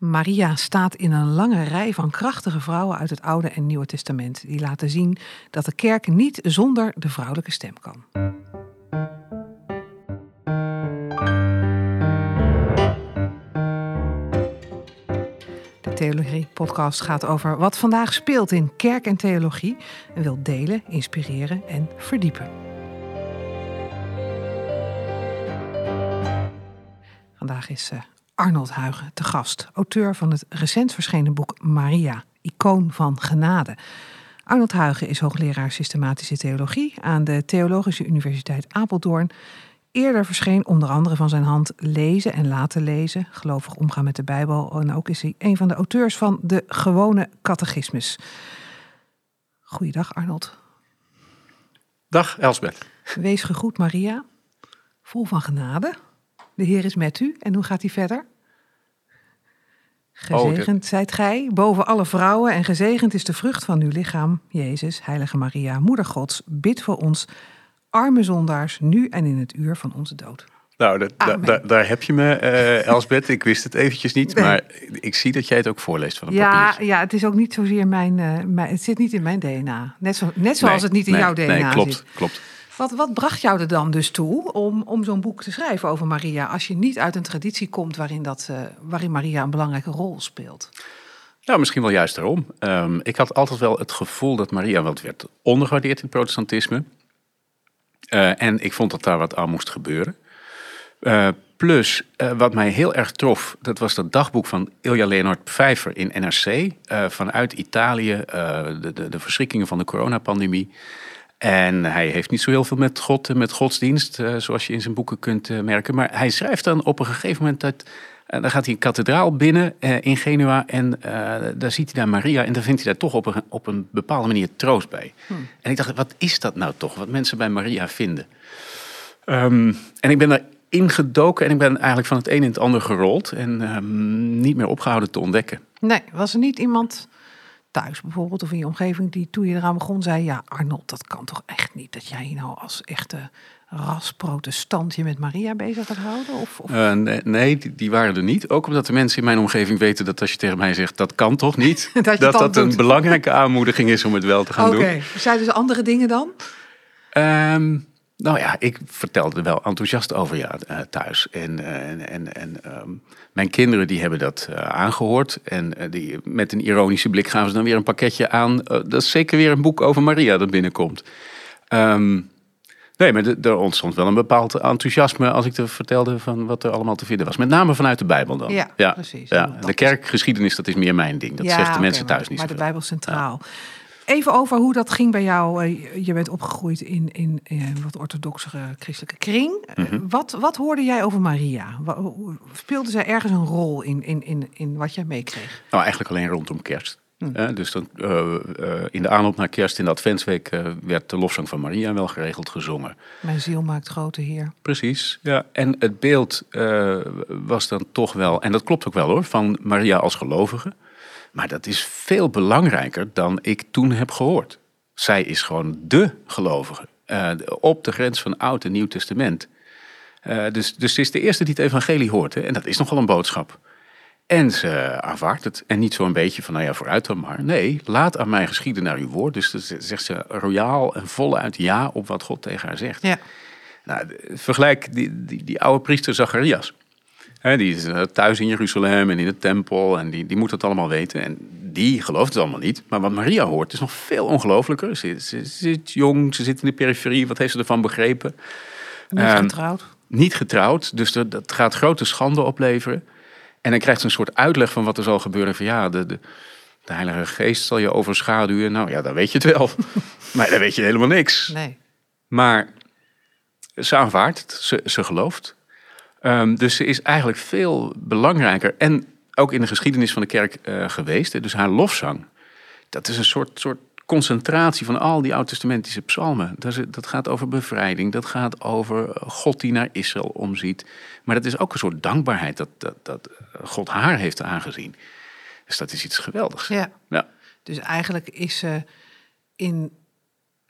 Maria staat in een lange rij van krachtige vrouwen uit het Oude en Nieuwe Testament. Die laten zien dat de kerk niet zonder de vrouwelijke stem kan. De Theologie-podcast gaat over wat vandaag speelt in kerk en theologie en wil delen, inspireren en verdiepen. Vandaag is uh, Arnold Huigen te gast, auteur van het recent verschenen boek Maria, icoon van genade. Arnold Huigen is hoogleraar systematische theologie aan de Theologische Universiteit Apeldoorn. Eerder verscheen onder andere van zijn hand Lezen en Laten Lezen, gelovig omgaan met de Bijbel. En ook is hij een van de auteurs van de Gewone Catechismus. Goeiedag Arnold. Dag Elsbeth. Wees gegroet Maria, vol van genade. De Heer is met u. En hoe gaat hij verder? Gezegend zijt gij boven alle vrouwen en gezegend is de vrucht van uw lichaam, Jezus, Heilige Maria, Moeder Gods, bid voor ons, arme zondaars, nu en in het uur van onze dood. Nou, daar heb je me, uh, Elsbeth. Ik wist het eventjes niet, maar ik zie dat jij het ook voorleest van een ja, Ja, het is ook niet zozeer mijn, uh, mijn, het zit niet in mijn DNA. Net, zo, net zoals het niet in jouw DNA nee, klopt, zit. klopt. Wat, wat bracht jou er dan dus toe om, om zo'n boek te schrijven over Maria, als je niet uit een traditie komt waarin, dat, uh, waarin Maria een belangrijke rol speelt? Nou, misschien wel juist daarom. Um, ik had altijd wel het gevoel dat Maria wat werd ondergewaardeerd in het protestantisme. Uh, en ik vond dat daar wat aan moest gebeuren. Uh, plus, wat mij heel erg trof, dat was dat dagboek van Ilja Leonard Pfeiffer in NRC. vanuit Italië, de, de, de verschrikkingen van de coronapandemie. En hij heeft niet zo heel veel met God en met godsdienst, uh, zoals je in zijn boeken kunt uh, merken. Maar hij schrijft dan op een gegeven moment dat. Uh, dan gaat hij een kathedraal binnen in Genua en daar ziet hij daar Maria. En dan vindt hij daar toch op een, op een bepaalde manier troost bij. Hmm. En ik dacht, wat is dat nou toch, wat mensen bij Maria vinden? Um, en ik ben daar ingedoken en ik ben eigenlijk van het een in het ander gerold. En um, niet meer opgehouden te ontdekken. Nee, was er niet iemand thuis bijvoorbeeld of in je omgeving die toen je eraan begon zei: Ja, Arnold, dat kan toch echt niet dat jij nou als echte ras-protestant je met Maria bezig gaat houden? Of, of? Uh, nee, nee die, die, waren er niet. Ook omdat de mensen in mijn omgeving weten dat als je tegen mij zegt dat kan toch niet, dat dat, dat een belangrijke aanmoediging is om het wel te gaan okay. doen. Oké, zeiden ze andere dingen dan? Um, nou ja, ik vertelde er wel enthousiast over ja, thuis. En, en, en, en um, mijn kinderen die hebben dat uh, aangehoord. En uh, die, met een ironische blik gaan ze dan weer een pakketje aan. Uh, dat is zeker weer een boek over Maria dat binnenkomt. Um, nee, maar er ontstond wel een bepaald enthousiasme als ik te vertelde van wat er allemaal te vinden was. Met name vanuit de Bijbel dan. Ja, ja precies. Ja. De kerkgeschiedenis, dat is meer mijn ding. Dat ja, zegt de okay, mensen thuis maar, niet Maar de Bijbel centraal. Ja. Even over hoe dat ging bij jou. Je bent opgegroeid in, in, wat orthodoxere christelijke kring. Mm -hmm. wat, wat hoorde jij over Maria? Speelde zij ergens een rol in, in, in, in wat jij meekreeg? Nou, eigenlijk alleen rondom kerst. Mm. Uh, dus dan, uh, uh, in de aanloop naar kerst in de Adventsweek werd de lofzang van Maria wel geregeld gezongen. Mijn ziel maakt grote Heer. Precies, ja. En het beeld was dan toch wel, en dat klopt ook wel hoor, van Maria als gelovige. Maar dat is veel belangrijker dan ik toen heb gehoord. Zij is gewoon de gelovige. Uh, op de grens van Oud en Nieuw Testament. Uh, dus, dus ze is de eerste die het evangelie hoort. Hè? En dat is nogal een boodschap. En ze aanvaardt het. En niet zo'n beetje van, nou ja, vooruit dan maar. Nee, laat aan mij geschieden naar uw woord. Dus dan zegt ze royaal en voluit ja op wat God tegen haar zegt. Ja. Nou, vergelijk die, die, die oude priester Zacharias. He, die is thuis in Jeruzalem en in de tempel en die, die moet het allemaal weten. En die gelooft het allemaal niet. Maar wat Maria hoort is nog veel ongelooflijker. Ze, ze, ze zit jong, ze zit in de periferie. Wat heeft ze ervan begrepen? Niet um, getrouwd. Niet getrouwd, dus dat, dat gaat grote schande opleveren. En dan krijgt ze een soort uitleg van wat er zal gebeuren. Van ja, de, de, de Heilige Geest zal je overschaduwen. Nou ja, dan weet je het wel. maar dan weet je helemaal niks. Nee. Maar ze aanvaardt het, ze, ze gelooft. Um, dus ze is eigenlijk veel belangrijker en ook in de geschiedenis van de kerk uh, geweest. Dus haar lofzang, dat is een soort, soort concentratie van al die oud-testamentische psalmen. Dat, is, dat, gaat over bevrijding, dat gaat over God die naar Israël omziet. Maar dat is ook een soort dankbaarheid dat, dat, dat God haar heeft aangezien. Dus dat is iets geweldigs. Ja. ja. Dus eigenlijk is ze in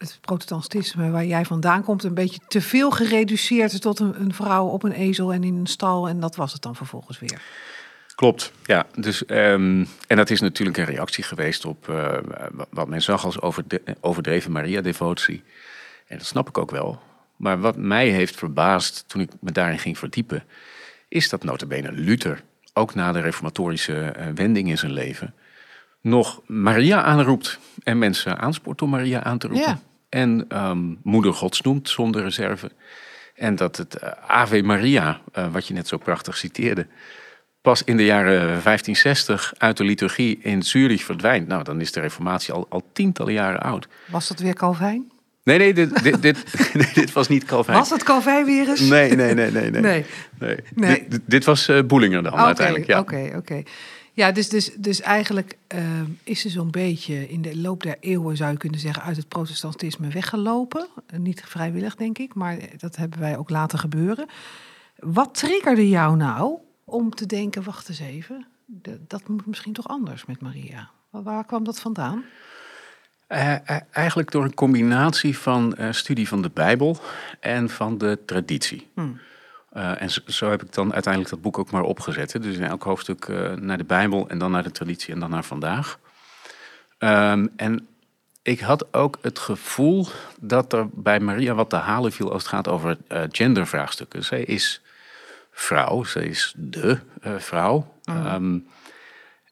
het protestantisme waar jij vandaan komt een beetje te veel gereduceerd tot een, een, vrouw op een ezel en in een stal en dat was het dan vervolgens weer. Klopt, ja. Dus, ehm, en dat is natuurlijk een reactie geweest op uh, wat men zag als overde overdreven Maria-devotie. En dat snap ik ook wel. Maar wat mij heeft verbaasd toen ik me daarin ging verdiepen, is dat notabene Luther, ook na de reformatorische uh, wending in zijn leven, nog Maria aanroept en mensen aanspoort om Maria aan te roepen. Ja. En um, moeder gods noemt zonder reserve. En dat het uh, Ave Maria, uh, wat je net zo prachtig citeerde, pas in de jaren 1560 uit de liturgie in Zurich verdwijnt. Nou, dan is de reformatie al, al tientallen jaren oud. Was dat weer Calvijn? Nee, nee, dit, dit, dit, nee, dit was niet Calvijn. Was het Calvijn weer eens? Nee, nee, nee, nee. nee. nee. nee. Dit, dit, was uh, Boelinger dan okay, uiteindelijk. Ja. Oké, okay, oké. Okay. Ja, dus, dus, dus eigenlijk uh, is ze zo'n beetje in de loop der eeuwen, zou je kunnen zeggen, uit het protestantisme weggelopen. Niet vrijwillig, denk ik, maar dat hebben wij ook laten gebeuren. Wat triggerde jou nou om te denken, wacht eens even, dat moet misschien toch anders met Maria? Waar kwam dat vandaan? Uh, eigenlijk door een combinatie van uh, studie van de Bijbel en van de traditie. Hmm. Uh, en zo, zo, heb ik dan uiteindelijk dat boek ook maar opgezet. Hè. Dus in elk hoofdstuk naar de Bijbel en dan naar de traditie en dan naar vandaag. Um, en ik had ook het gevoel dat er bij Maria wat te halen viel als het gaat over gendervraagstukken. Zij is vrouw, zij is de vrouw. Hmm. Um,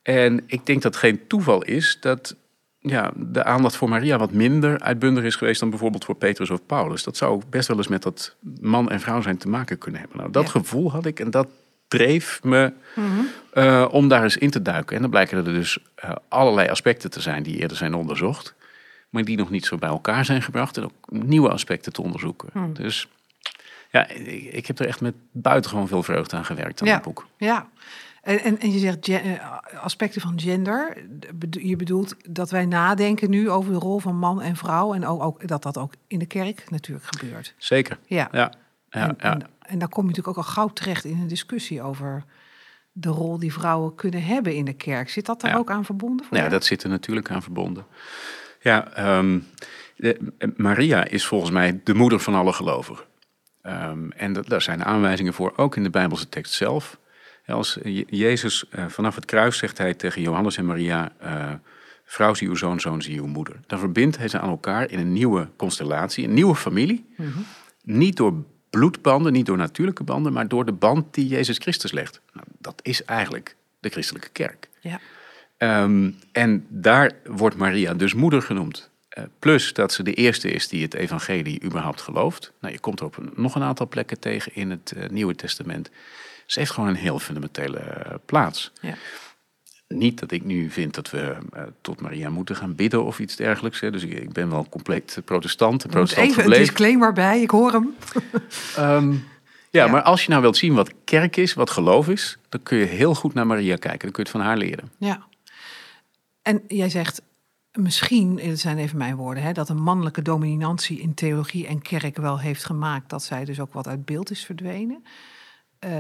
en ik denk dat het geen toeval is dat ja, de aandacht voor Maria wat minder uitbundig is geweest dan bijvoorbeeld voor Petrus of Paulus. Dat zou best wel eens met dat man en vrouw zijn te maken kunnen hebben. Nou, dat Ja. gevoel had ik en dat dreef me Mhm. eh, om daar eens in te duiken. En dan blijken er dus eh, allerlei aspecten te zijn die eerder zijn onderzocht, maar die nog niet zo bij elkaar zijn gebracht en ook nieuwe aspecten te onderzoeken. Hmm. Dus ja, ik, ik heb er echt met buitengewoon veel vreugde aan gewerkt aan Ja. het boek. Ja, en, en, en je zegt eh, aspecten van gender. Je bedoelt dat wij nadenken nu over de rol van man en vrouw. En ook, ook dat dat ook in de kerk natuurlijk gebeurt. Zeker. Ja, Ja, ja, en, ja. En, dan kom je natuurlijk ook al gauw terecht in een discussie over de rol die vrouwen kunnen hebben in de kerk. Zit dat daar Ja. ook aan verbonden? voor Ja, jou? dat zit er natuurlijk aan verbonden. Ja, ehm, de- Maria is volgens mij de moeder van alle gelovigen. Ehm, en dat, daar zijn aanwijzingen voor, ook in de Bijbelse tekst zelf. Als Je- Jezus eh, vanaf het kruis zegt hij tegen Johannes en Maria: eh, Vrouw, zie uw zoon, zoon, zie uw moeder. Dan verbindt hij ze aan elkaar in een nieuwe constellatie, een nieuwe familie. Mhm. Niet door bloedbanden, niet door natuurlijke banden, maar door de band die Jezus Christus legt. Nou, dat is eigenlijk de christelijke kerk. Ja. Ehm, en daar wordt Maria dus moeder genoemd. Eh, plus dat ze de eerste is die het evangelie überhaupt gelooft. Nou, je komt er op een, nog een aantal plekken tegen in het Nieuwe Testament. Ze heeft gewoon een heel fundamentele eh, plaats. Ja. Niet dat ik nu vind dat we eh, tot Maria moeten gaan bidden of iets dergelijks. Hè. Dus ik, ik ben wel compleet protestant, protestant even een gebleven. disclaimer bij, ik hoor hem. Ehm, ja, Ja. maar als je nou wilt zien wat kerk is, wat geloof is... dan kun je heel goed naar Maria kijken. Dan kun je het van haar leren. Ja. En jij zegt misschien, dit zijn even mijn woorden, hè, dat een mannelijke dominantie in theologie en kerk wel heeft gemaakt dat zij dus ook wat uit beeld is verdwenen. Eh,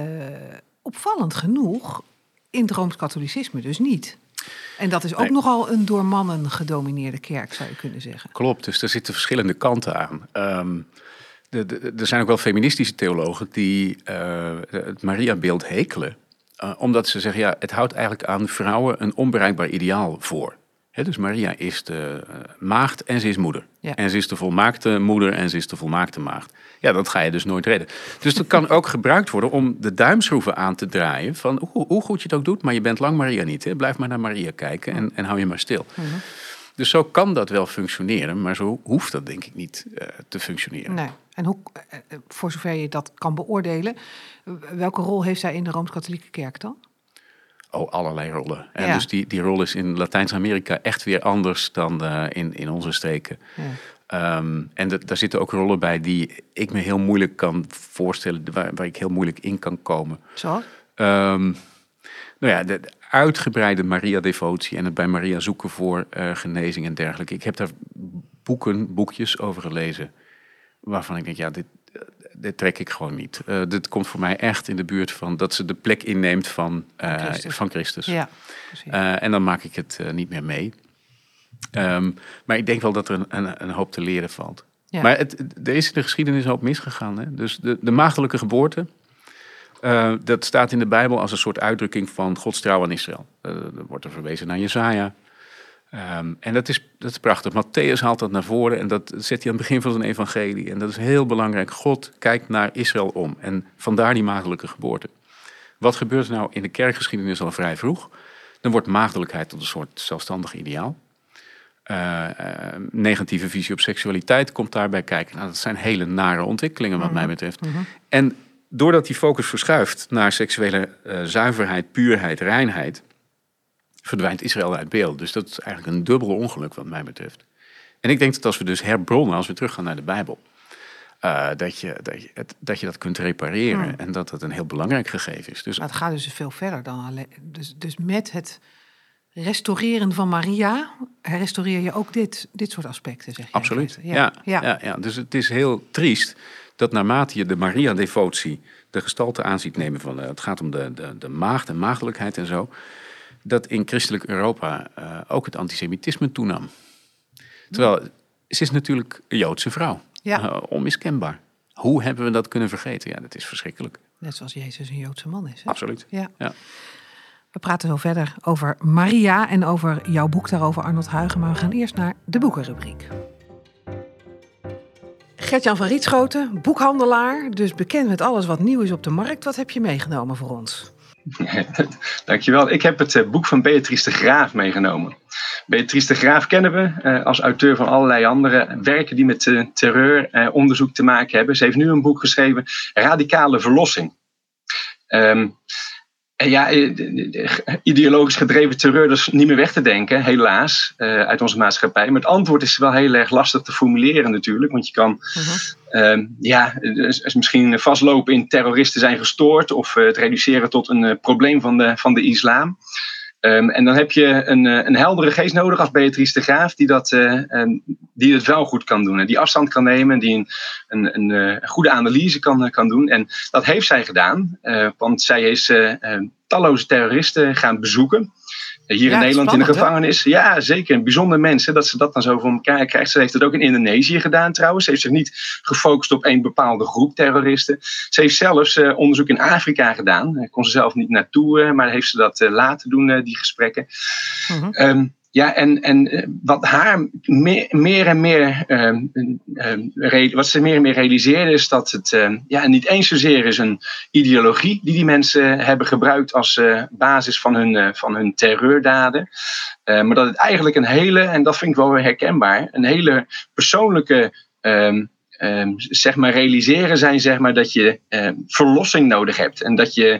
opvallend genoeg in het Rooms-Katholicisme dus niet. En dat is ook Nee. nogal een door mannen gedomineerde kerk, zou je kunnen zeggen. Klopt, dus er zitten verschillende kanten aan. Ehm, de- de- er zijn ook wel feministische theologen die eh, het Maria-beeld hekelen. eh, omdat ze zeggen, ja, het houdt eigenlijk aan vrouwen een onbereikbaar ideaal voor. Dus Maria is de eh, maagd en ze is moeder. Ja. En ze is de volmaakte moeder en ze is de volmaakte maagd. Ja, dat ga je dus nooit redden. Dus dat kan ook gebruikt worden om de duimschroeven aan te draaien. Van hoe, hoe goed je het ook doet, maar je bent lang Maria niet. Hè? Blijf maar naar Maria kijken en, en hou je maar stil. Dus zo kan dat wel functioneren, maar zo hoeft dat denk ik niet eh, te functioneren. Nee. En hoe, eh, voor zover je dat kan beoordelen, welke rol heeft zij in de Rooms-Katholieke kerk dan? Oh, allerlei rollen. En Ja. dus die, die rol is in Latijns-Amerika echt weer anders dan eh, in, in onze streken. Ja. Ehm, en daar zitten ook rollen bij die ik me heel moeilijk kan voorstellen, waar, waar ik heel moeilijk in kan komen. Zo? Ehm, nou ja, de, de uitgebreide Maria-devotie en het bij Maria zoeken voor eh, genezing en dergelijke. Ik heb daar boeken, boekjes over gelezen, waarvan ik denk, ja, dit, dit trek ik gewoon niet. Eh, dit komt voor mij echt in de buurt van dat ze de plek inneemt van, eh, Christus. van Christus. Ja. Eh, en dan maak ik het niet meer mee. Ehm, maar ik denk wel dat er een, een, een hoop te leren valt. Ja. Maar het, het- er is in de geschiedenis een hoop misgegaan. Hè? Dus de, de maagdelijke geboorte, Uh, dat staat in de Bijbel als een soort uitdrukking van Gods trouw aan Israël. Uh, er wordt er verwezen naar Jezaja. Um, en dat is, dat is prachtig. Matthäus haalt dat naar voren en dat zet hij aan het begin van zijn evangelie. En dat is heel belangrijk. God kijkt naar Israël om. En vandaar die maagdelijke geboorte. Wat gebeurt er nou in de kerkgeschiedenis al vrij vroeg? Dan wordt maagdelijkheid tot een soort zelfstandig ideaal. Uh, negatieve visie op seksualiteit komt daarbij kijken. Nou, dat zijn hele nare ontwikkelingen wat mij mhm. betreft. Mhm. En doordat die focus verschuift naar seksuele uh, zuiverheid, puurheid, reinheid, verdwijnt Israël uit beeld. Dus dat is eigenlijk een dubbele ongeluk wat mij betreft. En ik denk dat als we dus herbronnen, als we teruggaan naar de Bijbel, uh, dat, je, dat, je, dat je dat kunt repareren hmm. en dat dat een heel belangrijk gegeven is. Dus, maar het gaat dus veel verder dan alleen. Dus, dus met het restaureren van Maria restaureer je ook dit, dit soort aspecten, zeg je. Absoluut, ja, ja. Ja. ja, Dus het is heel triest dat naarmate je de Maria-devotie de gestalte aanziet nemen van... Uh, het gaat om de, de, de maagd en maagdelijkheid en zo... dat in christelijk Europa uh, ook het antisemitisme toenam. Terwijl, ze is natuurlijk een Joodse vrouw. Ja. Uh, onmiskenbaar. Hoe hebben we dat kunnen vergeten? Ja, dat is verschrikkelijk. Net zoals Jezus een Joodse man is. Hè? Absoluut. Ja. ja. We praten zo verder over Maria en over jouw boek daarover, Arnold Huigen. Maar we gaan eerst naar de boekenrubriek. Gertjan van Rietschoten, boekhandelaar, dus bekend met alles wat nieuw is op de markt. Wat heb je meegenomen voor ons? Dankjewel. Ik heb het eh, boek van Beatrice de Graaf meegenomen. Beatrice de Graaf kennen we eh, als auteur van allerlei andere werken die met uh, terreuronderzoek te maken hebben. Ze heeft nu een boek geschreven, Radicale Verlossing. En ja, ideologisch gedreven terreur, dat is niet meer weg te denken, helaas, uh, uit onze maatschappij. Maar het antwoord is wel heel erg lastig te formuleren natuurlijk. Want je kan -huh. uh, ja, dus misschien vastlopen in terroristen zijn gestoord of het reduceren tot een probleem van de, van de islam. Um, en dan heb je een, eh, een heldere geest nodig als Beatrice de Graaf, die dat, uh, die het wel goed kan doen. En die afstand kan nemen, die een, een, een goede analyse kan, kan doen. En dat heeft zij gedaan, want zij is talloze terroristen gaan bezoeken. Hier in Nederland in de gevangenis. Ja, zeker. Een bijzonder mensen dat ze dat dan zo voor elkaar krijgt. Ze heeft het ook in Indonesië gedaan trouwens. Ze heeft zich niet gefocust op één bepaalde groep terroristen. Ze heeft zelfs uh, onderzoek in Afrika gedaan. Daar kon ze zelf niet naartoe, uh, maar heeft ze dat uh, laten doen, die gesprekken. um, ja, en, en eh, wat haar meer, meer en meer, uh, wat ze meer en meer realiseerde, is dat het uh, ja, niet eens zozeer is een ideologie die die mensen hebben gebruikt als uh, basis van hun, van hun terreurdaden. maar dat het eigenlijk een hele, en dat vind ik wel weer herkenbaar, een hele persoonlijke ehm, Um, zeg maar realiseren zijn zeg maar, dat je um, verlossing nodig hebt. En dat je,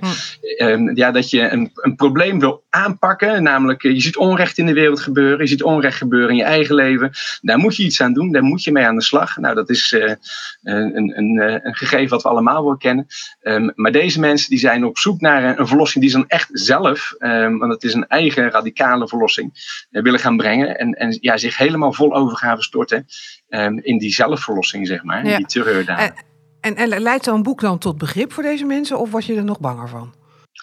um, ja, dat je een, een probleem wil aanpakken. Namelijk, eh, je ziet onrecht in de wereld gebeuren. Je ziet onrecht gebeuren in je eigen leven. Daar moet je iets aan doen. Daar moet je mee aan de slag. Nou, dat is uh, een, een, eh, een gegeven wat we allemaal wel kennen. maar deze mensen die zijn op zoek naar een, een verlossing die ze dan echt zelf, want het is een eigen radicale verlossing, uh, willen gaan brengen. En, en ja, zich helemaal vol overgave storten in die zelfverlossing, zeg maar ja. die terreurdaden. En, en, en leidt zo'n boek dan tot begrip voor deze mensen of was je er nog banger van?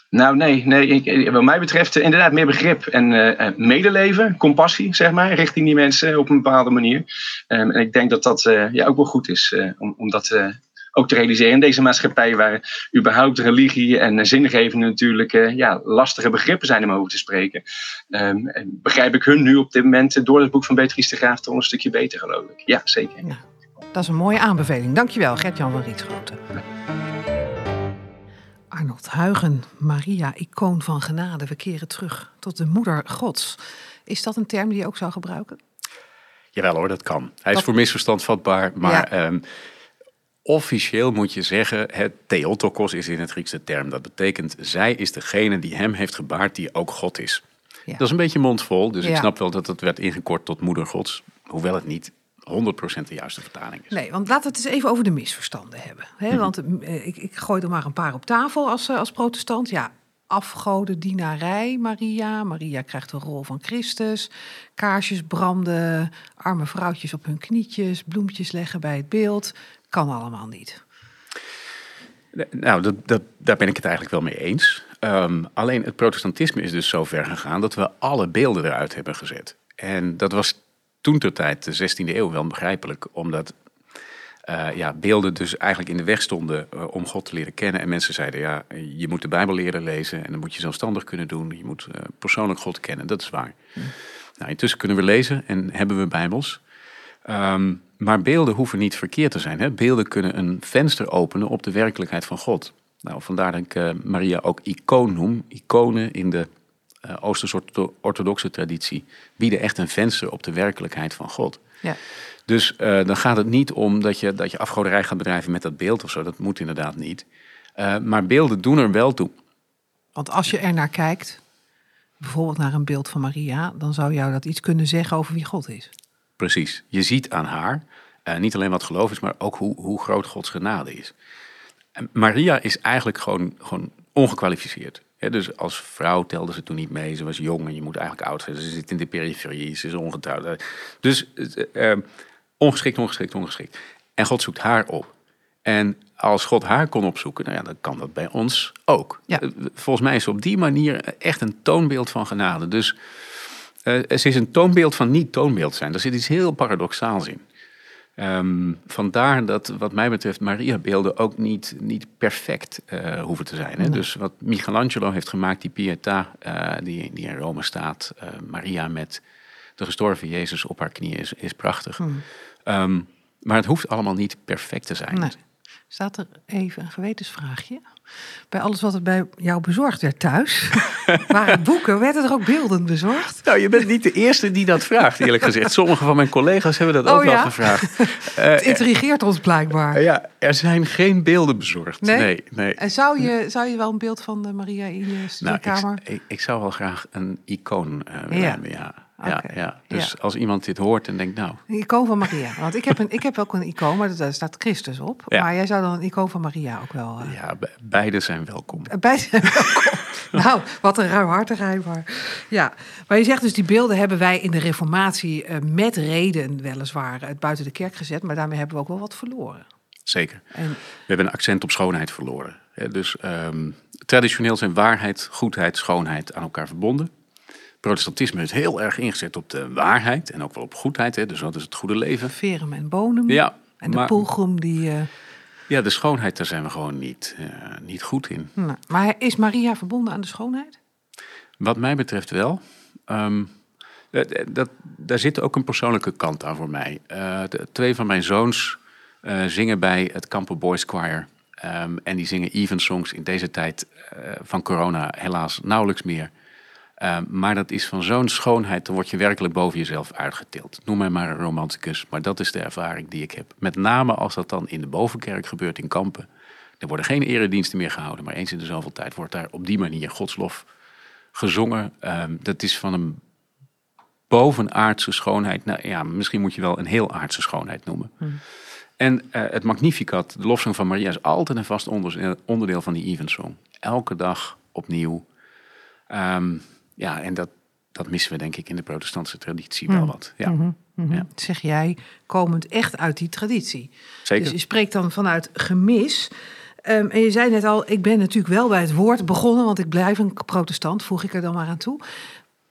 Nou, nee, nee ik, wat mij betreft inderdaad meer begrip en uh, medeleven, compassie, zeg maar, richting die mensen op een bepaalde manier. Um, en ik denk dat dat uh, ja, ook wel goed is uh, om, om dat ook te realiseren in deze maatschappij, waar überhaupt religie en zingeving natuurlijk ja, lastige begrippen zijn om over te spreken. Um, begrijp ik hun nu op dit moment door het boek van Beatrice de Graaf toch een stukje beter, geloof ik. Ja, zeker. Ja. Dat is een mooie aanbeveling. Dankjewel, Gert-Jan van Rietschoten. Arnold Huigen, Maria, icoon van genade. We keren terug tot de moeder gods. Is dat een term die je ook zou gebruiken? Jawel hoor, dat kan. Hij is voor misverstand vatbaar, maar... Ehm, officieel moet je zeggen, het Theotokos is in het Griekse term. Dat betekent, zij is degene die hem heeft gebaard, die ook God is. Ja. Dat is een beetje mondvol, dus ja. ik snap wel dat het werd ingekort tot moeder gods. Hoewel het niet 100% de juiste vertaling is. Nee, want laten we het eens even over de misverstanden hebben. Hè? Mhm. Want uh, ik, ik gooi er maar een paar op tafel als, uh, als protestant. Ja, afgodendienerij, Maria. Maria krijgt de rol van Christus. Kaarsjes branden, arme vrouwtjes op hun knietjes, bloempjes leggen bij het beeld. Kan allemaal niet. Nou, dat, dat, daar ben ik het eigenlijk wel mee eens. Um, alleen het protestantisme is dus zo ver gegaan dat we alle beelden eruit hebben gezet. En dat was toen ter tijd, de 16e eeuw, wel begrijpelijk. Omdat eh, ja, beelden dus eigenlijk in de weg stonden eh, om God te leren kennen. En mensen zeiden, ja, je moet de Bijbel leren lezen en dan moet je zelfstandig kunnen doen. Je moet eh, persoonlijk God kennen, dat is waar. Nou, intussen kunnen we lezen en hebben we Bijbels. Ehm, maar beelden hoeven niet verkeerd te zijn. Hè? Beelden kunnen een venster openen op de werkelijkheid van God. Nou, vandaar dat ik Maria ook icoon noem. Iconen in de Oosterse orthodoxe traditie bieden echt een venster op de werkelijkheid van God. Ja. Dus uh, dan gaat het niet om dat je, dat je afgoderij gaat bedrijven met dat beeld of zo. Dat moet inderdaad niet. Uh, maar beelden doen er wel toe. Want als je er naar kijkt, bijvoorbeeld naar een beeld van Maria, dan zou jou dat iets kunnen zeggen over wie God is. Precies. Je ziet aan haar uh, niet alleen wat geloof is, maar ook hoe, hoe groot Gods genade is. En Maria is eigenlijk gewoon, gewoon ongekwalificeerd. dus als vrouw telde ze toen niet mee. Ze was jong en je moet eigenlijk oud zijn. Ze zit in de periferie, ze is ongetrouwd. Dus Ongeschikt, ongeschikt, ongeschikt. En God zoekt haar op. En als God haar kon opzoeken, nou ja, dan kan dat bij ons ook. Ja. Eh, volgens mij is ze op die manier echt een toonbeeld van genade. Dus uh, ze is een toonbeeld van niet toonbeeld zijn. Daar zit iets heel paradoxaals in. Um, vandaar dat wat mij betreft Maria-beelden ook niet, niet perfect uh, hoeven te zijn. Hè? Dus wat Michelangelo heeft gemaakt, die Pietà, uh, die, die in Rome staat, Maria met de gestorven Jezus op haar knieën is, is prachtig. Hmm. Ehm, maar het hoeft allemaal niet perfect te zijn. Staat er even een gewetensvraagje? Bij alles wat er bij jou bezorgd werd thuis, waren boeken, werden er ook beelden bezorgd? Nou, je bent niet de eerste die dat vraagt, eerlijk gezegd. Sommige van mijn collega's hebben dat ook oh, wel gevraagd. het uh, intrigeert ons blijkbaar. ja, er zijn geen beelden bezorgd. Nee? nee, En zou je, zou je wel een beeld van de Maria in je studeerkamer? Nou, ik, ik, zou wel graag een icoon uh, willen hebben, ja ja, ja. Dus als iemand dit hoort en denkt, nou... Een icoon van Maria. Want ik heb, een, ik heb ook een icoon, maar daar staat Christus op. Maar jij zou dan een icoon van Maria ook wel... Uh... Ja, beide zijn welkom. Beide zijn welkom. nou, wat een ruimhartigheid. Maar, ja. maar je zegt dus, die beelden hebben wij in de reformatie uh, met reden weliswaar het buiten de kerk gezet. Maar daarmee hebben we ook wel wat verloren. Zeker. En... We hebben een accent op schoonheid verloren. Dus um, traditioneel zijn waarheid, goedheid, schoonheid aan elkaar verbonden protestantisme is heel erg ingezet op de waarheid en ook wel op goedheid. Hè? Dus wat is het goede leven? Verum en bonum. Ja. En de maar, die... Uh... Ja, de schoonheid, daar zijn we gewoon niet, uh, niet goed in. Nou, maar is Maria verbonden aan de schoonheid? Wat mij betreft wel. Um, dat, dat, daar zit ook een persoonlijke kant aan voor mij. Uh, de, twee van mijn zoons zingen bij het Campo Boys Choir. Um, en die zingen even songs in deze tijd van corona helaas nauwelijks meer. Ehm, maar dat is van zo'n schoonheid, dan word je werkelijk boven jezelf uitgetild. Noem mij maar een romanticus, maar dat is de ervaring die ik heb. Met name als dat dan in de bovenkerk gebeurt in Kampen. Er worden geen erediensten meer gehouden, maar eens in de zoveel tijd wordt daar op die manier godslof gezongen. Um, dat is van een bovenaardse schoonheid. Nou ja, misschien moet je wel een heel aardse schoonheid noemen. Hmm. En uh, het Magnificat, de lofzang van Maria, is altijd een vast onderdeel van die Evensong. Elke dag opnieuw. Um, ja, en dat, dat missen we denk ik in de protestantse traditie wel mm. wat. Ja. Mhm, mhm. ja. Zeg jij, komend echt uit die traditie. Zeker. Dus je spreekt dan vanuit gemis. Um, en je zei net al, ik ben natuurlijk wel bij het woord begonnen, want ik blijf een protestant, voeg ik er dan maar aan toe.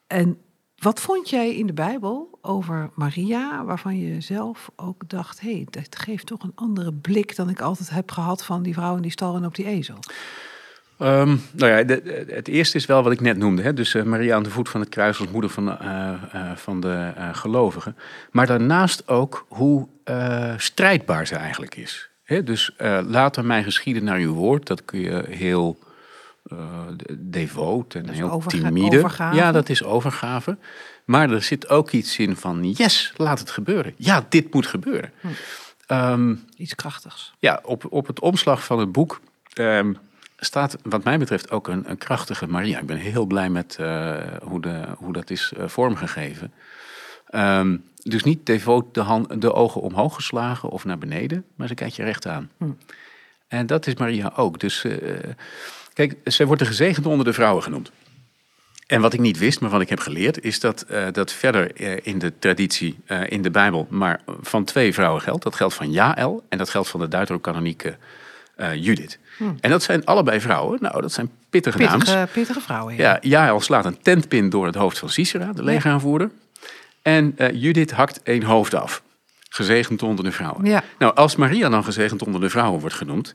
En wat vond jij in de Bijbel over Maria, waarvan je zelf ook dacht, hé, hey, dat geeft toch een andere blik dan ik altijd heb gehad van die vrouw in die stal en op die ezel? Um, nou ja, de, het eerste is wel wat ik net noemde. Hè? Dus uh, Maria aan de voet van het kruis als moeder van, uh, uh, van de gelovigen. Maar daarnaast ook hoe strijdbaar ze eigenlijk is. Hè? Dus later mij geschieden naar uw woord. Dat kun je heel devoot en heel timide. Overgave. Ja, dat is overgave. Maar er zit ook iets in van, yes, laat het gebeuren. Ja, dit moet gebeuren. Hm. Um, iets krachtigs. Ja, op, op het omslag van het boek... Um, staat wat mij betreft ook een, een krachtige Maria. Ik ben heel blij met uh, hoe, de, hoe dat is uh, vormgegeven. Um, dus niet devoot de, hand, de ogen omhoog geslagen of naar beneden, maar ze kijkt je recht aan. Hm. En dat is Maria ook. Dus uh, kijk, zij wordt de gezegende onder de vrouwen genoemd. En wat ik niet wist, maar wat ik heb geleerd, is dat dat verder in de traditie, in de Bijbel, maar van twee vrouwen geldt. Dat geldt van Jaël en dat geldt van de Deuterocanonieke Judith. Hmm. En dat zijn allebei vrouwen. Nou, dat zijn pittige, pittige naams. Pittige vrouwen, ja. Ja, al slaat een tentpin door het hoofd van Sisera, de legeraanvoerder. En uh, Judith hakt één hoofd af. gezegend onder de vrouwen. Ja. Nou, als Maria dan gezegend onder de vrouwen wordt genoemd,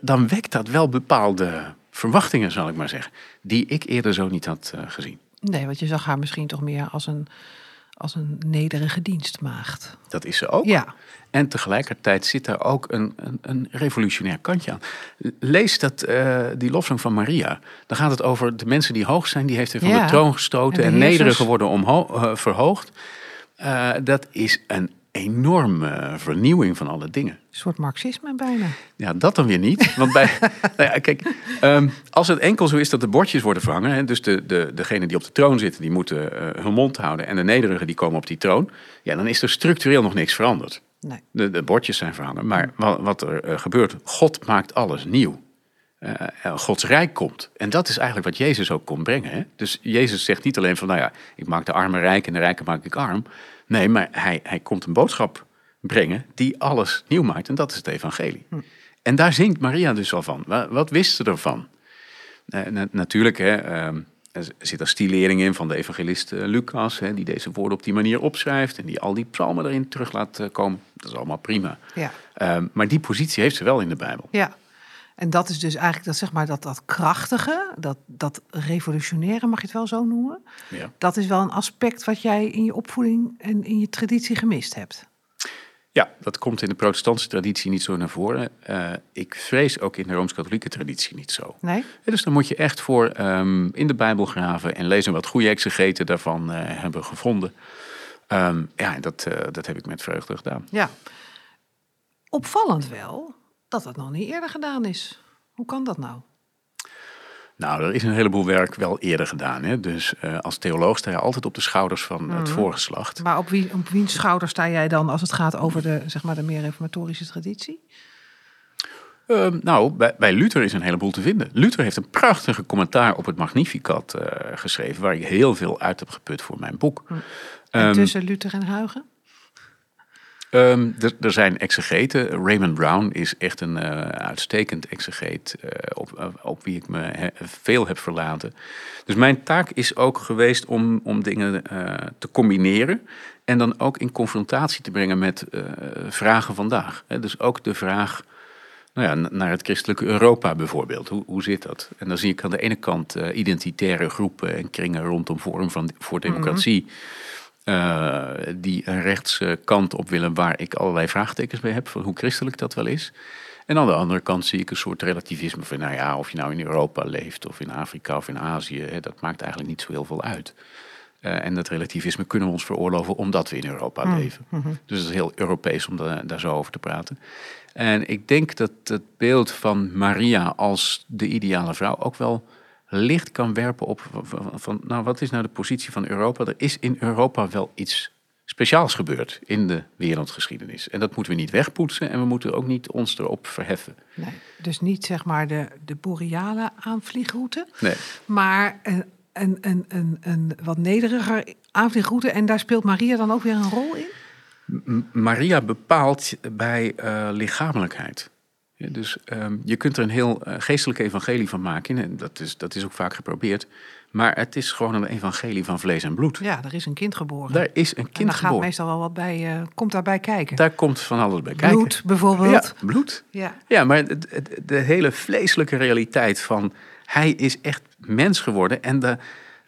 dan wekt dat wel bepaalde verwachtingen, zal ik maar zeggen, die ik eerder zo niet had eh, gezien. Nee, want je zag haar misschien toch meer als een, als een nederige dienstmaagd. Dat is ze ook. Ja, En tegelijkertijd zit daar ook een, een, een revolutionair kantje aan. Lees dat, eh, die lofzang van Maria. Dan gaat het over de mensen die hoog zijn, die heeft hij van Ja. de troon gestoten En nederigen worden omho- eh, verhoogd. Eh, dat is een enorme vernieuwing van alle dingen. een soort marxisme bijna. Ja, dat dan weer niet. Want bij, nou ja, kijk, ehm, als het enkel zo is dat de bordjes worden verhangen, hè, dus de, de, degenen die op de troon zitten, die moeten eh, hun mond houden en de nederigen die komen op die troon, ja, dan is er structureel nog niks veranderd. Nee. De, de bordjes zijn verhangen, maar wat, wat er eh, gebeurt, God maakt alles nieuw. Eh, eh, Gods rijk komt. En dat is eigenlijk wat Jezus ook komt brengen. Hè? Dus Jezus zegt niet alleen van, nou ja, ik maak de armen rijk en de rijken maak ik arm. Nee, maar hij, hij komt een boodschap brengen die alles nieuw maakt. En dat is het evangelie. En daar zingt Maria dus al van. Wa- Wat wist ze ervan? Eh, na- natuurlijk, hè, ehm, er zit een stilering in van de evangelist eh, Lucas, hè, die deze woorden op die manier opschrijft en die al die psalmen erin terug laat eh, komen. Dat is allemaal prima. Ja. Ehm, maar die positie heeft ze wel in de Bijbel. Ja. En dat is dus eigenlijk dat, zeg maar, dat, dat krachtige, dat, dat revolutionaire, mag je het wel zo noemen. Ja. Dat is wel een aspect wat jij in je opvoeding en in je traditie gemist hebt. Ja, dat komt in de protestantse traditie niet zo naar voren. Eh, ik vrees ook in de rooms-katholieke traditie niet zo. Nee? Dus dan moet je echt voor ehm, in de Bijbel graven en lezen wat goede exegeten daarvan eh, hebben gevonden. Ehm, ja, en dat, eh, dat heb ik met vreugde gedaan. Ja. Opvallend wel dat dat nog niet eerder gedaan is. Hoe kan dat nou? Nou, er is een heleboel werk wel eerder gedaan. Hè? Dus eh, als theoloog sta je altijd op de schouders van het voorgeslacht. Maar op, wie, op wiens schouder sta jij dan als het gaat over de, zeg maar, de meer reformatorische traditie? Ehm, nou, bij, bij Luther is een heleboel te vinden. Luther heeft een prachtige commentaar op het Magnificat eh, geschreven, waar ik heel veel uit heb geput voor mijn boek. En Ehm, tussen Luther en Huygen? Ehm, er, er zijn exegeten. Raymond Brown is echt een eh, uitstekend exegeet eh, op, eh, op wie ik me he- veel heb verlaten. Dus mijn taak is ook geweest om, om dingen te combineren en dan ook in confrontatie te brengen met vragen vandaag. Dus ook de vraag nou ja, naar het christelijke Europa bijvoorbeeld. Hoe, hoe zit dat? En dan zie ik aan de ene kant identitaire groepen en kringen rondom Forum van, voor Democratie. Eh, die een rechtse kant op willen waar ik allerlei vraagtekens bij heb van hoe christelijk dat wel is. En aan de andere kant zie ik een soort relativisme van, nou ja, of je nou in Europa leeft of in Afrika of in Azië, hè, dat maakt eigenlijk niet zo heel veel uit. Eh, en dat relativisme kunnen we ons veroorloven omdat we in Europa leven. Dus het is heel Europees om da- daar zo over te praten. En ik denk dat het beeld van Maria als de ideale vrouw ook wel licht kan werpen op van, nou wat is nou de positie van Europa? Er is in Europa wel iets speciaals gebeurd in de wereldgeschiedenis. En dat moeten we niet wegpoetsen en we moeten ook niet ons erop verheffen. Nee. Dus niet zeg maar de, de boreale aanvliegroute, Nee. maar een, een, een, een, een wat nederiger aanvliegroute. En daar speelt Maria dan ook weer een rol in? M- Maria bepaalt bij eh, lichamelijkheid. Ja, dus ehm, je kunt er een heel eh, geestelijk evangelie van maken. En dat is, dat is ook vaak geprobeerd. Maar het is gewoon een evangelie van vlees en bloed. Ja, er is een kind geboren. Daar is een en kind daar gaat geboren. meestal wel wat bij, eh, komt daarbij kijken. Daar komt van alles bij kijken. Bloed bijvoorbeeld. Ja, bloed. Ja. Ja, maar de hele vleeselijke realiteit van... hij is echt mens geworden en de,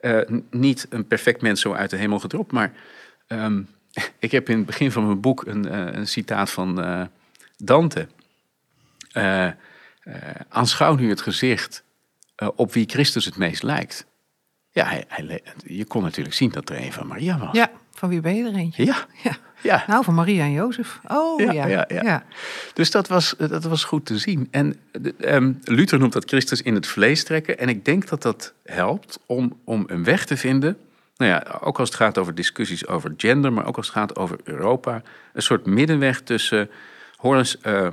eh, niet een perfect mens zo uit de hemel gedropt. Maar ehm, ik heb in het begin van mijn boek een, een citaat van Dante. Eh, eh, aanschouw nu het gezicht eh, op wie Christus het meest lijkt. Ja, hij, hij je kon natuurlijk zien dat er een van Maria was. ja, van wie ben je er eentje? ja, Ja. ja. Nou, van Maria en Jozef. Oh ja. Ja, ja, ja, ja. Dus dat was, dat was goed te zien. En ehm, Luther noemt dat Christus in het vlees trekken. En ik denk dat dat helpt om, om een weg te vinden. Nou ja, ook als het gaat over discussies over gender, maar ook als het gaat over Europa. Een soort middenweg tussen. Hoor eens, eh, eh,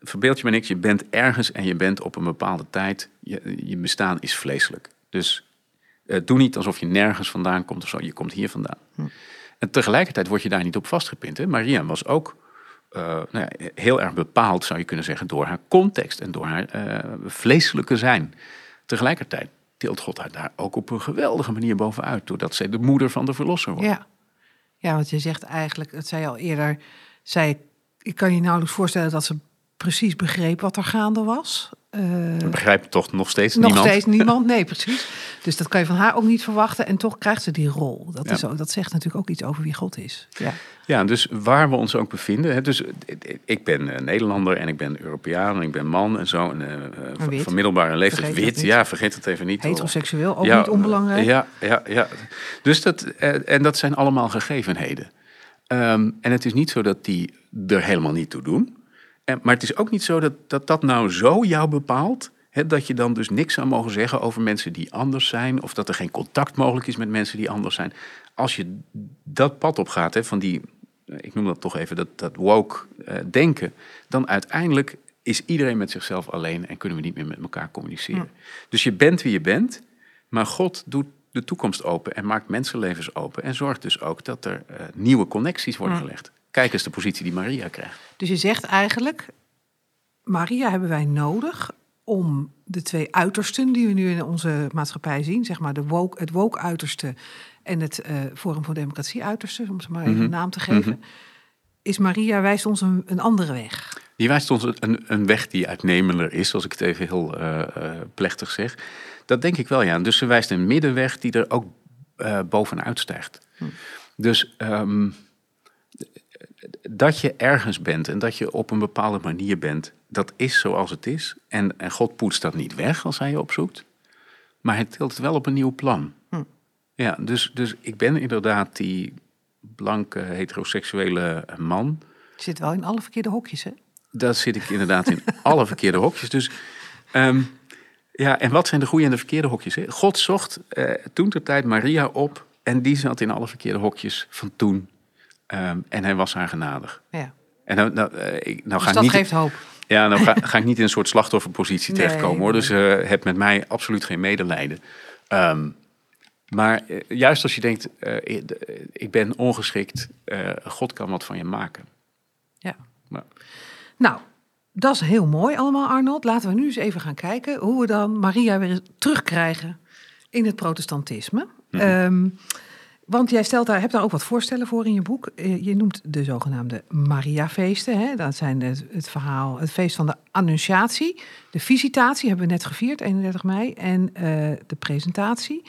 verbeeld je maar niks. Je bent ergens en je bent op een bepaalde tijd. Je, je bestaan is vleeselijk. Dus eh, doe niet alsof je nergens vandaan komt of zo. Je komt hier vandaan. En tegelijkertijd word je daar niet op vastgepind. Hè? Maria was ook eh, nou ja, heel erg bepaald, zou je kunnen zeggen, door haar context en door haar eh, vleeselijke zijn. Tegelijkertijd tilt God haar daar ook op een geweldige manier bovenuit, doordat zij de moeder van de verlosser wordt. Ja. ja, want je zegt eigenlijk, dat zei je al eerder, zij, ik kan je nauwelijks voorstellen dat ze precies begreep wat er gaande was. Uh, begrijpt toch nog steeds nog niemand? Nog steeds niemand, nee, precies. Dus dat kan je van haar ook niet verwachten. En toch krijgt ze die rol. Dat, is ook, dat zegt natuurlijk ook iets over wie God is. Ja, ja dus waar we ons ook bevinden. Hè, dus ik ben Nederlander en ik ben Europeaan en ik ben man en zo. En, uh, van middelbare leeftijd wit. Ja, vergeet het even niet. Heteroseksueel, ook niet onbelangrijk. Ja, ja, ja. Dus dat, en dat zijn allemaal gegevenheden. Um, en het is niet zo dat die er helemaal niet toe doen. En, maar het is ook niet zo dat, dat dat nou zo jou bepaalt. Hè, dat je dan dus niks zou mogen zeggen over mensen die anders zijn. Of dat er geen contact mogelijk is met mensen die anders zijn. Als je dat pad op gaat, hè, van die, ik noem dat toch even, dat, dat woke uh, denken. Dan uiteindelijk is iedereen met zichzelf alleen en kunnen we niet meer met elkaar communiceren. Dus je bent wie je bent, maar God doet de toekomst open en maakt mensenlevens open. En zorgt dus ook dat er uh, nieuwe connecties worden gelegd. Kijk eens de positie die Maria krijgt. Dus je zegt eigenlijk, Maria hebben wij nodig om de twee uitersten die we nu in onze maatschappij zien, zeg maar de woke, het woke-uiterste en het uh, Forum voor Democratie-uiterste, om ze maar even een mhm. naam te geven, mhm. is Maria wijst ons een, een, andere weg. Die wijst ons een, een weg die uitnemender is, als ik het even heel uh, uh, plechtig zeg. Dat denk ik wel, ja. Dus ze wijst een middenweg die er ook bovenuit stijgt. Hm. Dus um, dat je ergens bent en dat je op een bepaalde manier bent, dat is zoals het is. En, en God poetst dat niet weg als hij je opzoekt, maar hij tilt het wel op een nieuw plan. Hm. Ja, dus, dus ik ben inderdaad die blanke heteroseksuele man. Je zit wel in alle verkeerde hokjes, hè? Dat zit ik inderdaad in alle verkeerde hokjes. Dus um, ja, en wat zijn de goede en de verkeerde hokjes? Hè? God zocht uh, toen ter tijd Maria op en die zat in alle verkeerde hokjes van toen Um, en hij was haar genadig. Ja. En nou, nou, ik, nou dus ga dat niet, geeft hoop. Ja, nou ga, ga, ik niet in een soort slachtofferpositie nee, terechtkomen hoor. Dus uh, heb met mij absoluut geen medelijden. Um, maar uh, juist als je denkt, ik ben ongeschikt, God kan wat van je maken. Ja. Maar. Nou, dat is heel mooi allemaal Arnold. Laten we nu eens even gaan kijken hoe we dan Maria weer terugkrijgen in het protestantisme. Mm -hmm. um, want jij stelt daar, hebt daar ook wat voorstellen voor in je boek. Eh, je noemt de zogenaamde Mariafeesten. Hè? Dat zijn het, het, verhaal, het feest van de Annunciatie. De visitatie hebben we net gevierd, 31 mei. En uh, de presentatie.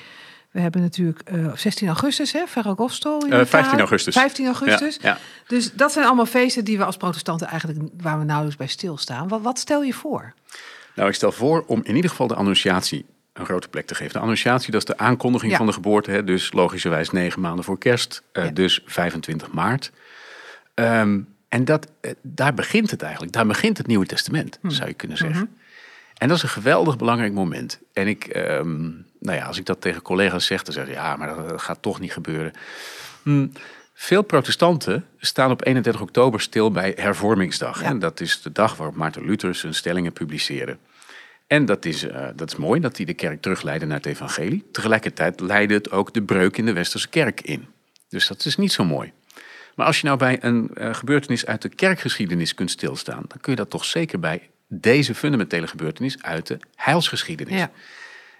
We hebben natuurlijk uh, 16 augustus, hè, Ferragosto. Uh, 15 augustus. 15 augustus. Ja, ja. Dus dat zijn allemaal feesten die we als protestanten eigenlijk, waar we nauwelijks bij stilstaan. Wat, wat stel je voor? Nou, ik stel voor om in ieder geval de Annunciatie een grote plek te geven. De annunciatie, dat is de aankondiging Ja. van de geboorte. Hè, dus logischerwijs negen maanden voor kerst. eh, Ja. Dus 25 maart. Ehm, en dat, eh, daar begint het eigenlijk. Daar begint het Nieuwe Testament, Hm. zou je kunnen zeggen. Mhm. En dat is een geweldig belangrijk moment. En ik, ehm, nou ja, als ik dat tegen collega's zeg, dan zeggen ze ja, maar dat, dat gaat toch niet gebeuren. Hm, veel protestanten staan op 31 oktober stil bij Hervormingsdag. Ja. En dat is de dag waarop Maarten Luther zijn stellingen publiceerde. En dat is, eh, dat is mooi dat hij de kerk terugleidde naar het evangelie. Tegelijkertijd leidde het ook de breuk in de westerse kerk in. Dus dat is niet zo mooi. Maar als je nou bij een eh, gebeurtenis uit de kerkgeschiedenis kunt stilstaan, dan kun je dat toch zeker bij deze fundamentele gebeurtenis uit de heilsgeschiedenis. Ja.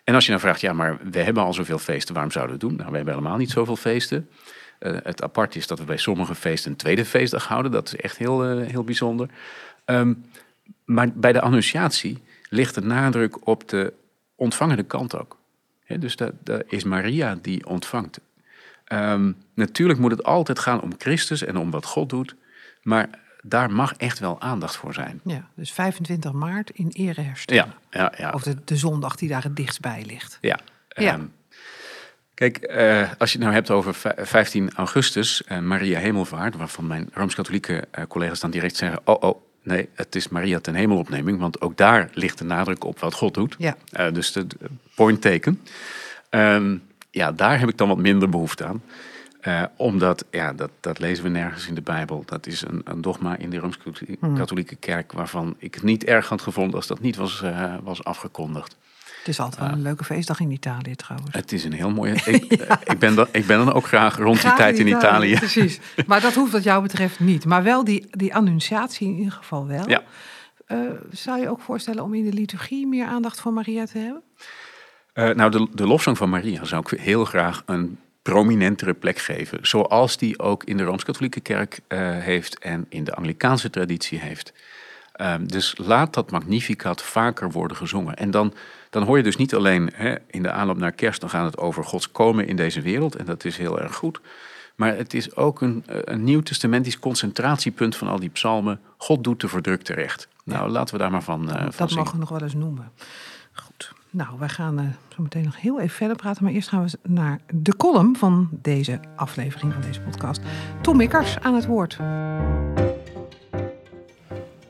En als je nou vraagt, ja, maar we hebben al zoveel feesten, waarom zouden we het doen? Nou, we hebben helemaal niet zoveel feesten. Eh, het apart is dat we bij sommige feesten een tweede feestdag houden. Dat is echt heel, heel bijzonder. Ehm, maar bij de annunciatie ligt de nadruk op de ontvangende kant ook. Dus dat, dat is Maria die ontvangt. Ehm, natuurlijk moet het altijd gaan om Christus en om wat God doet. Maar daar mag echt wel aandacht voor zijn. Ja, dus 25 maart in ere herstellen. Ja, ja, ja. Of de, de zondag die daar het dichtst bij ligt. Ja. Ja. Ehm, kijk, eh, als je het nou hebt over vij- 15 augustus, eh, Maria Hemelvaart, waarvan mijn rooms-katholieke eh, collega's dan direct zeggen: Oh, oh, nee, het is Maria ten hemelopneming, want ook daar ligt de nadruk op wat God doet. Ja. Eh, dus de point taken. Ehm, ja, daar heb ik dan wat minder behoefte aan. Eh, omdat, ja, dat, dat lezen we nergens in de Bijbel. Dat is een, een dogma in de Rooms-Katholieke Kerk... waarvan ik het niet erg had gevonden als dat niet was, eh, was afgekondigd. Het is altijd wel een leuke feestdag in Italië trouwens. Het is een heel mooie... Ik, ik, ben, dan, ik ben dan ook graag rond die tijd in Italië. Precies. Maar dat hoeft wat jou betreft niet. Maar wel die, die annunciatie in ieder geval wel. Ja. Eh, zou je ook voorstellen om in de liturgie meer aandacht voor Maria te hebben? Eh, nou, de, de lofzang van Maria zou ik heel graag een prominentere plek geven. Zoals die ook in de Rooms-Katholieke Kerk eh, heeft en in de Anglikaanse traditie heeft. Ehm, dus laat dat Magnificat vaker worden gezongen. En dan, dan hoor je dus niet alleen hè, in de aanloop naar kerst, dan gaat het over Gods komen in deze wereld. En dat is heel erg goed. Maar het is ook een, een nieuw-testamentisch concentratiepunt van al die psalmen. God doet de verdrukte recht. Nou, laten we daar maar van, uh, van Dat mogen we nog wel eens noemen. Goed. Nou, wij gaan uh, zo meteen nog heel even verder praten. Maar eerst gaan we naar de column van deze aflevering van deze podcast. Tom Mikkers aan het woord.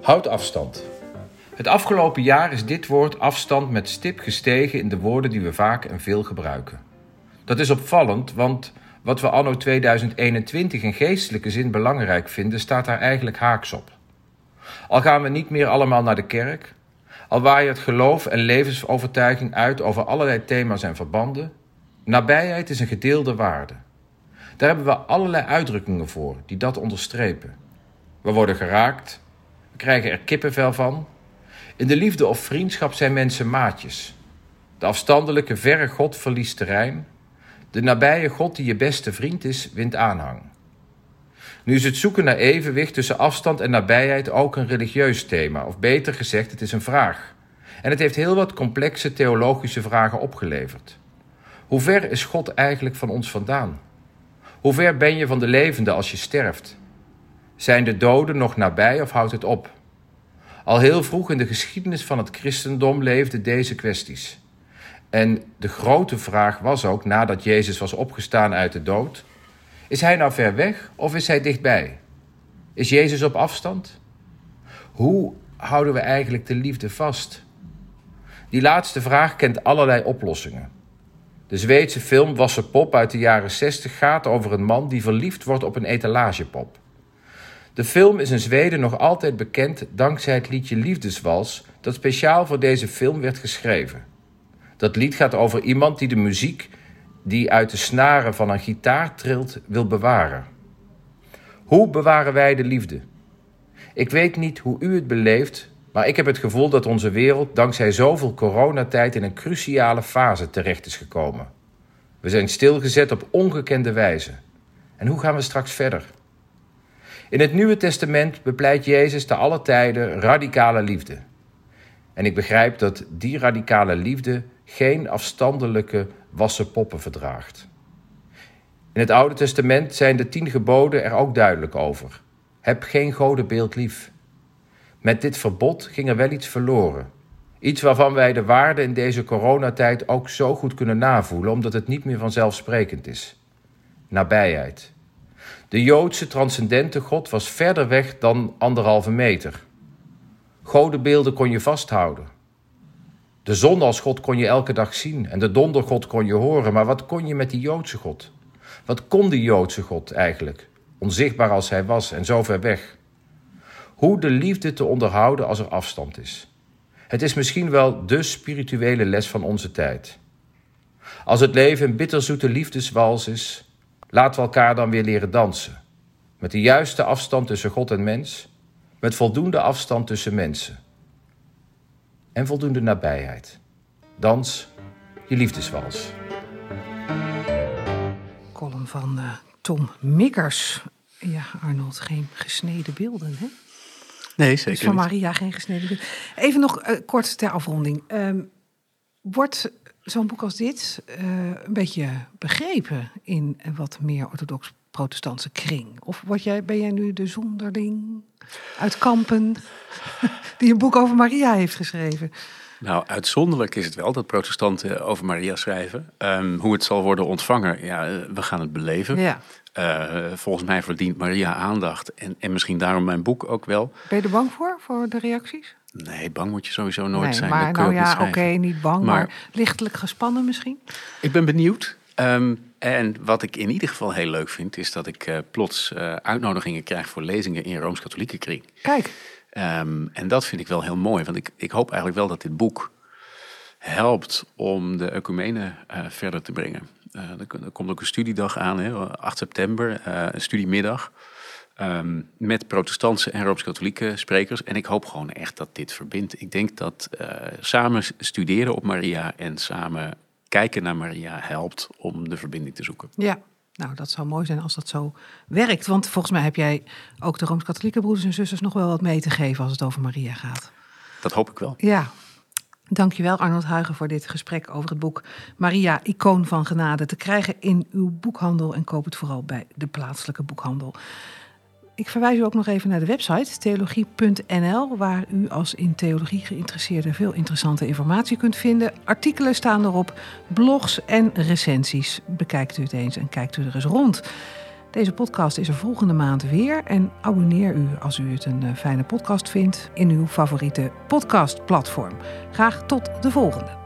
Houd afstand. Het afgelopen jaar is dit woord afstand met stip gestegen in de woorden die we vaak en veel gebruiken. Dat is opvallend, want wat we anno 2021 in geestelijke zin belangrijk vinden, staat daar eigenlijk haaks op. Al gaan we niet meer allemaal naar de kerk, al waait geloof en levensovertuiging uit over allerlei thema's en verbanden, nabijheid is een gedeelde waarde. Daar hebben we allerlei uitdrukkingen voor die dat onderstrepen. We worden geraakt, we krijgen er kippenvel van. In de liefde of vriendschap zijn mensen maatjes. De afstandelijke, verre God verliest terrein. De nabije God die je beste vriend is, wint aanhang. Nu is het zoeken naar evenwicht tussen afstand en nabijheid ook een religieus thema, of beter gezegd, het is een vraag. En het heeft heel wat complexe theologische vragen opgeleverd. Hoe ver is God eigenlijk van ons vandaan? Hoe ver ben je van de levende als je sterft? Zijn de doden nog nabij of houdt het op? Al heel vroeg in de geschiedenis van het christendom leefden deze kwesties. En de grote vraag was ook, nadat Jezus was opgestaan uit de dood: is hij nou ver weg of is hij dichtbij? Is Jezus op afstand? Hoe houden we eigenlijk de liefde vast? Die laatste vraag kent allerlei oplossingen. De Zweedse film Wasse Pop uit de jaren 60 gaat over een man die verliefd wordt op een etalagepop. De film is in Zweden nog altijd bekend dankzij het liedje Liefdeswals dat speciaal voor deze film werd geschreven. Dat lied gaat over iemand die de muziek die uit de snaren van een gitaar trilt, wil bewaren. Hoe bewaren wij de liefde? Ik weet niet hoe u het beleeft, maar ik heb het gevoel dat onze wereld dankzij zoveel coronatijd in een cruciale fase terecht is gekomen. We zijn stilgezet op ongekende wijze. En hoe gaan we straks verder? In het Nieuwe Testament bepleit Jezus te alle tijden radicale liefde. En ik begrijp dat die radicale liefde geen afstandelijke wassen poppen verdraagt. In het Oude Testament zijn de tien geboden er ook duidelijk over. Heb geen godenbeeld lief. Met dit verbod ging er wel iets verloren. Iets waarvan wij de waarde in deze coronatijd ook zo goed kunnen navoelen, omdat het niet meer vanzelfsprekend is. Nabijheid. De Joodse transcendente God was verder weg dan anderhalve meter. Godenbeelden kon je vasthouden. De zon als God kon je elke dag zien en de dondergod kon je horen, maar wat kon je met die Joodse God? Wat kon die Joodse God eigenlijk, onzichtbaar als hij was en zo ver weg? Hoe de liefde te onderhouden als er afstand is. Het is misschien wel de spirituele les van onze tijd. Als het leven een bitterzoete liefdeswals is, laten we elkaar dan weer leren dansen. Met de juiste afstand tussen God en mens, met voldoende afstand tussen mensen en voldoende nabijheid. Dans je liefdeswals. Column van uh, Tom Mikkers. Ja, Arnold, geen gesneden beelden, hè? Nee, zeker dus van Maria geen gesneden beelden. Even nog uh, kort ter afronding. Um, wordt zo'n boek als dit uh, een beetje begrepen in een wat meer orthodox protestantse kring? Of word jij, ben jij nu de zonderling uit Kampen die een boek over Maria heeft geschreven? Nou, uitzonderlijk is het wel dat protestanten over Maria schrijven. Um, hoe het zal worden ontvangen, ja, we gaan het beleven. Ja. Uh, volgens mij verdient Maria aandacht en, en misschien daarom mijn boek ook wel. Ben je er bang voor, voor de reacties? Nee, bang moet je sowieso nooit nee, zijn. Maar nou ja, oké, okay, niet bang, maar, maar, lichtelijk gespannen misschien? Ik ben benieuwd. Um, en wat ik in ieder geval heel leuk vind, is dat ik uh, plots uh, uitnodigingen krijg voor lezingen in Rooms-Katholieke kring. Kijk. Um, en dat vind ik wel heel mooi, want ik, ik hoop eigenlijk wel dat dit boek helpt om de ecumene uh, verder te brengen. er, er, komt ook een studiedag aan, hè, 8 september, een studiemiddag. Um, met protestantse en rooms-katholieke sprekers. En ik hoop gewoon echt dat dit verbindt. Ik denk dat samen studeren op Maria en samen kijken naar Maria helpt om de verbinding te zoeken. Ja, nou, dat zou mooi zijn als dat zo werkt. Want volgens mij heb jij ook de Rooms-Katholieke broeders en zusters nog wel wat mee te geven als het over Maria gaat. Dat hoop ik wel. Ja. Dankjewel Arnold Huigen voor dit gesprek over het boek Maria, icoon van genade. Te krijgen in uw boekhandel en koop het vooral bij de plaatselijke boekhandel. Ik verwijs u ook nog even naar de website theologie.nl, waar u als in theologie geïnteresseerde veel interessante informatie kunt vinden. Artikelen staan erop, blogs en recensies. Bekijkt u het eens en kijkt u er eens rond. Deze podcast is er volgende maand weer. En abonneer u als u het een eh, fijne podcast vindt in uw favoriete podcastplatform. Graag tot de volgende.